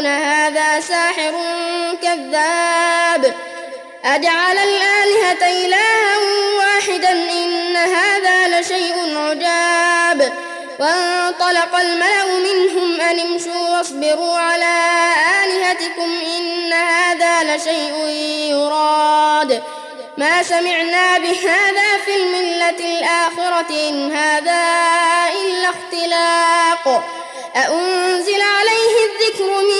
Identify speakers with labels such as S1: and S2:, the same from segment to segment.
S1: الكافرون هذا ساحر كذاب. أجعل الآلهة إلها واحدا إن هذا لشيء عجاب. وانطلق الملأ منهم أن امشوا واصبروا على آلهتكم إن هذا لشيء يراد. ما سمعنا بهذا في الملة الآخرة إن هذا إلا اختلاق. أأنزل عليه الذكر من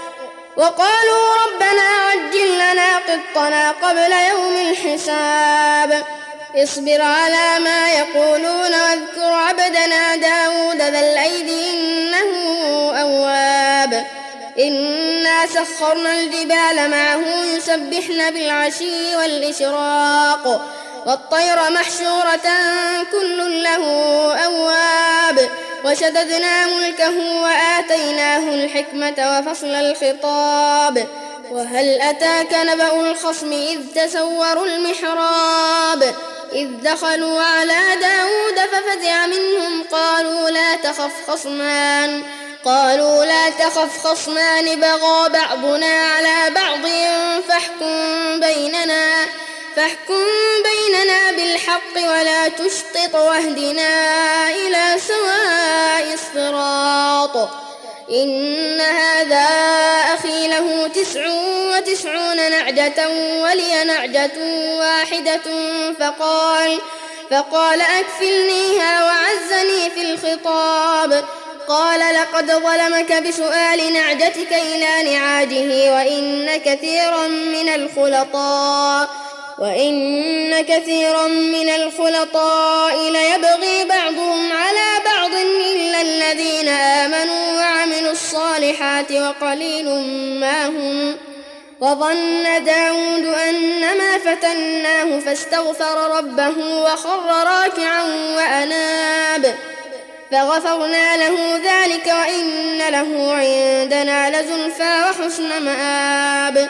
S1: وقالوا ربنا عجل لنا قطنا قبل يوم الحساب. اصبر على ما يقولون واذكر عبدنا داود ذا الأيد إنه أواب. إنا سخرنا الجبال معه يسبحن بالعشي والإشراق. والطير محشورة كل له أواب. وشددنا ملكه وآتيناه الحكمة وفصل الخطاب. وهل أتاك نبأ الخصم إذ تسوروا المحراب؟ إذ دخلوا على داود ففزع منهم قالوا لا تخف خصمان. قالوا لا تخف خصمان بغى بعضنا على بعض فاحكم بيننا فاحكم بيننا بالحق ولا تشطط واهدنا إلى سواء الصراط. إن هذا أخي له تسع وتسعون نعجة ولي نعجة واحدة فقال فقال أكفلنيها وعزني في الخطاب. قال لقد ظلمك بسؤال نعجتك إلى نعاجه وإن كثيرا من الخلطاء. وإن كثيرا من الخلطاء ليبغي بعضهم على بعض إلا الذين آمنوا وعملوا الصالحات وقليل ما هم وظن داود أنما فتناه فاستغفر ربه وخر راكعا وأناب فغفرنا له ذلك وإن له عندنا لزلفى وحسن مآب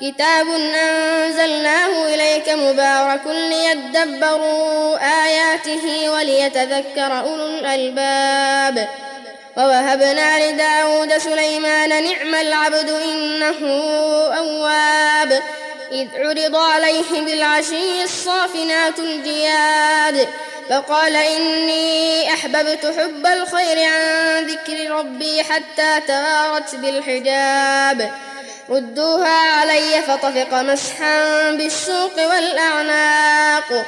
S1: كتاب أنزلناه إليك مبارك ليدبروا آياته وليتذكر أولو الألباب. ووهبنا لداود سليمان نعم العبد إنه أواب. إذ عرض عليه بالعشي الصافنات الجياد. فقال إني أحببت حب الخير عن ذكر ربي حتى توارت بالحجاب. ردوها علي فطفق مسحا بالسوق والأعناق.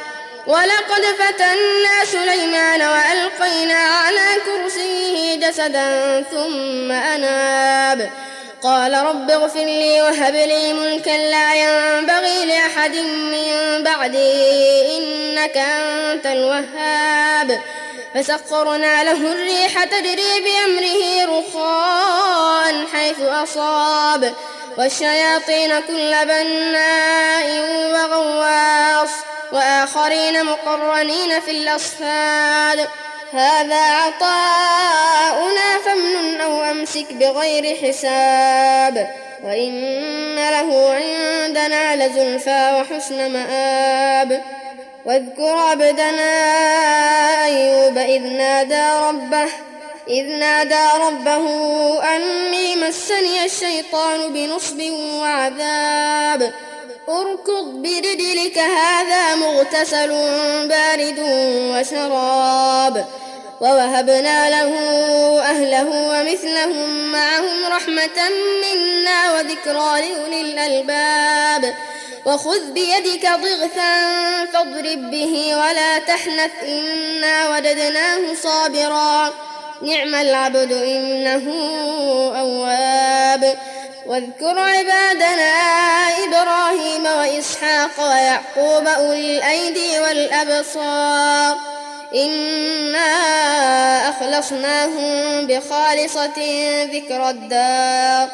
S1: ولقد فتنا سليمان وألقينا على كرسيه جسدا ثم أناب. قال رب اغفر لي وهب لي ملكا لا ينبغي لأحد من بعدي إنك أنت الوهاب. فسخرنا له الريح تجري بأمره رخاء حيث أصاب. والشياطين كل بناء وغواص وآخرين مقرنين في الأصفاد. هذا عطاؤنا فامنن أو أمسك بغير حساب. وإن له عندنا لزلفى وحسن مآب. واذكر عبدنا أيوب إذ نادى ربه إذ نادى ربه أني مسني الشيطان بنصب وعذاب. اركض برجلك هذا مغتسل بارد وشراب. ووهبنا له أهله ومثلهم معهم رحمة منا وذكرى لأولي الألباب. وخذ بيدك ضغثا فاضرب به ولا تحنث إنا وجدناه صابرا. نعم العبد إنه أواب. واذكر عبادنا إبراهيم وإسحاق ويعقوب أولي الأيدي والأبصار. إنا أخلصناهم بخالصة ذكر الدار.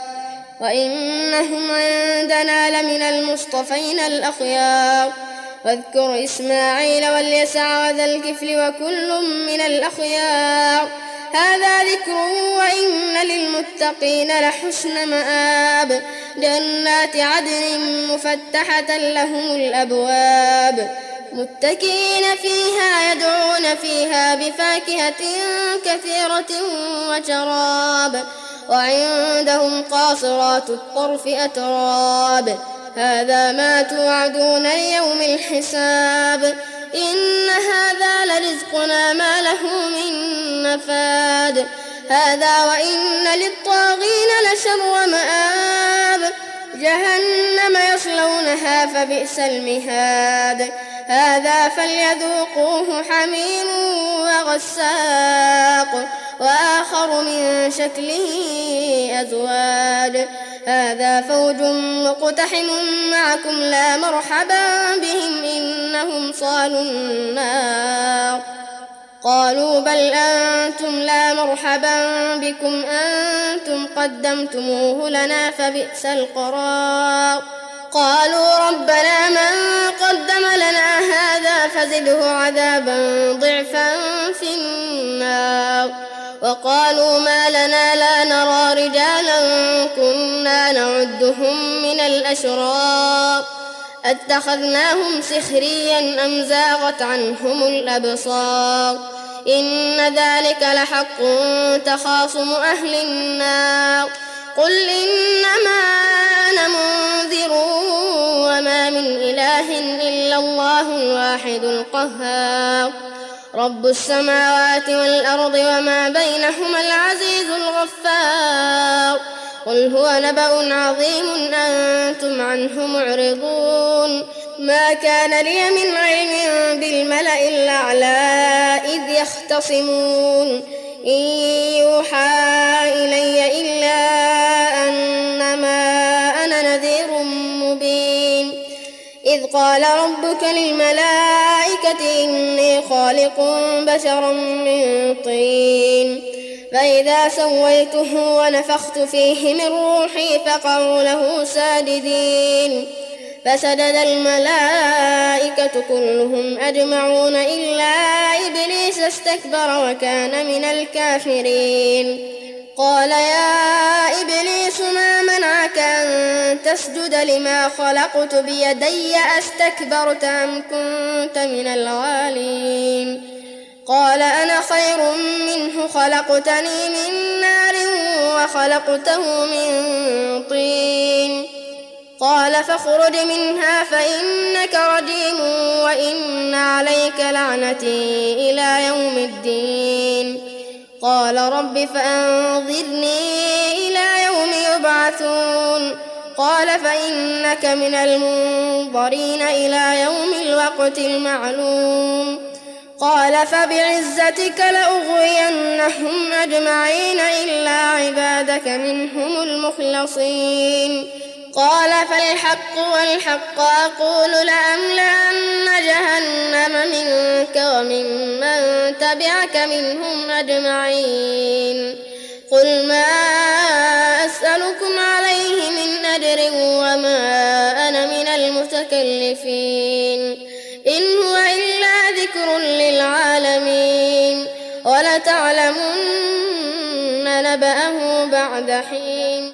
S1: وإنهم عندنا لمن المصطفين الأخيار. واذكر إسماعيل واليسع وذا الكفل وكل من الأخيار. هذا ذكر وإن للمتقين لحسن مآب. جنات عدن مفتحة لهم الأبواب. متكئين فيها يدعون فيها بفاكهة كثيرة وشراب. وعندهم قاصرات الطرف أتراب. هذا ما توعدون ليوم الحساب. إن هذا لرزقنا ما له من نفاد. هذا وإن للطاغين لشر مآب جهنم يصلونها فبئس المهاد. هذا فليذوقوه حميم وغساق وآخر من شكله أزواج هذا فوج مقتحم معكم لا مرحبا بهم إنهم صالوا النار. قالوا بل أنتم لا مرحبا بكم أنتم قدمتموه لنا فبئس القرار. قالوا ربنا من قدم لنا هذا فزده عذابا ضعفا في النار. وقالوا ما لنا لا نرى رجالا كنا نعدهم من الأشرار. أتخذناهم سخريا أم زاغت عنهم الأبصار إن ذلك لحق تخاصم أهل النار قل إنما أنا منذر وما من إله إلا الله الواحد القهار رب السماوات والأرض وما بينهما العزيز الغفار قل هو نبأ عظيم أنتم عنه معرضون. ما كان لي من علم بالملأ الأعلى إذ يختصمون. إن يوحى إلي إلا أنما أنا نذير مبين. إذ قال ربك للملائكة إني خالق بشرا من طين. فإذا سويته ونفخت فيه من روحي فقعوا له ساجدين. فسجد الملائكة كلهم أجمعون إلا إبليس استكبر وكان من الكافرين. قال يا إبليس ما منعك أن تسجد لما خلقت بيدي؟ أستكبرت أم كنت من الغالين؟ قال أنا خير منه خلقتني من نار وخلقته من طين. قال فاخرج منها فإنك رجيم وإن عليك لعنتي إلى يوم الدين. قال رب فأنظرني إلى يوم يبعثون. قال فإنك من المنظرين إلى يوم الوقت المعلوم. قال فبعزتك لأغوينهم أجمعين إلا عبادك منهم المخلصين. قال فالحق والحق أقول لأملأن جهنم منك وممن من تبعك منهم أجمعين. قل ما أسألكم عليه من أجر وما أنا من المتكلفين. ذكر للعالمين ولتعلمن نبأه بعد حين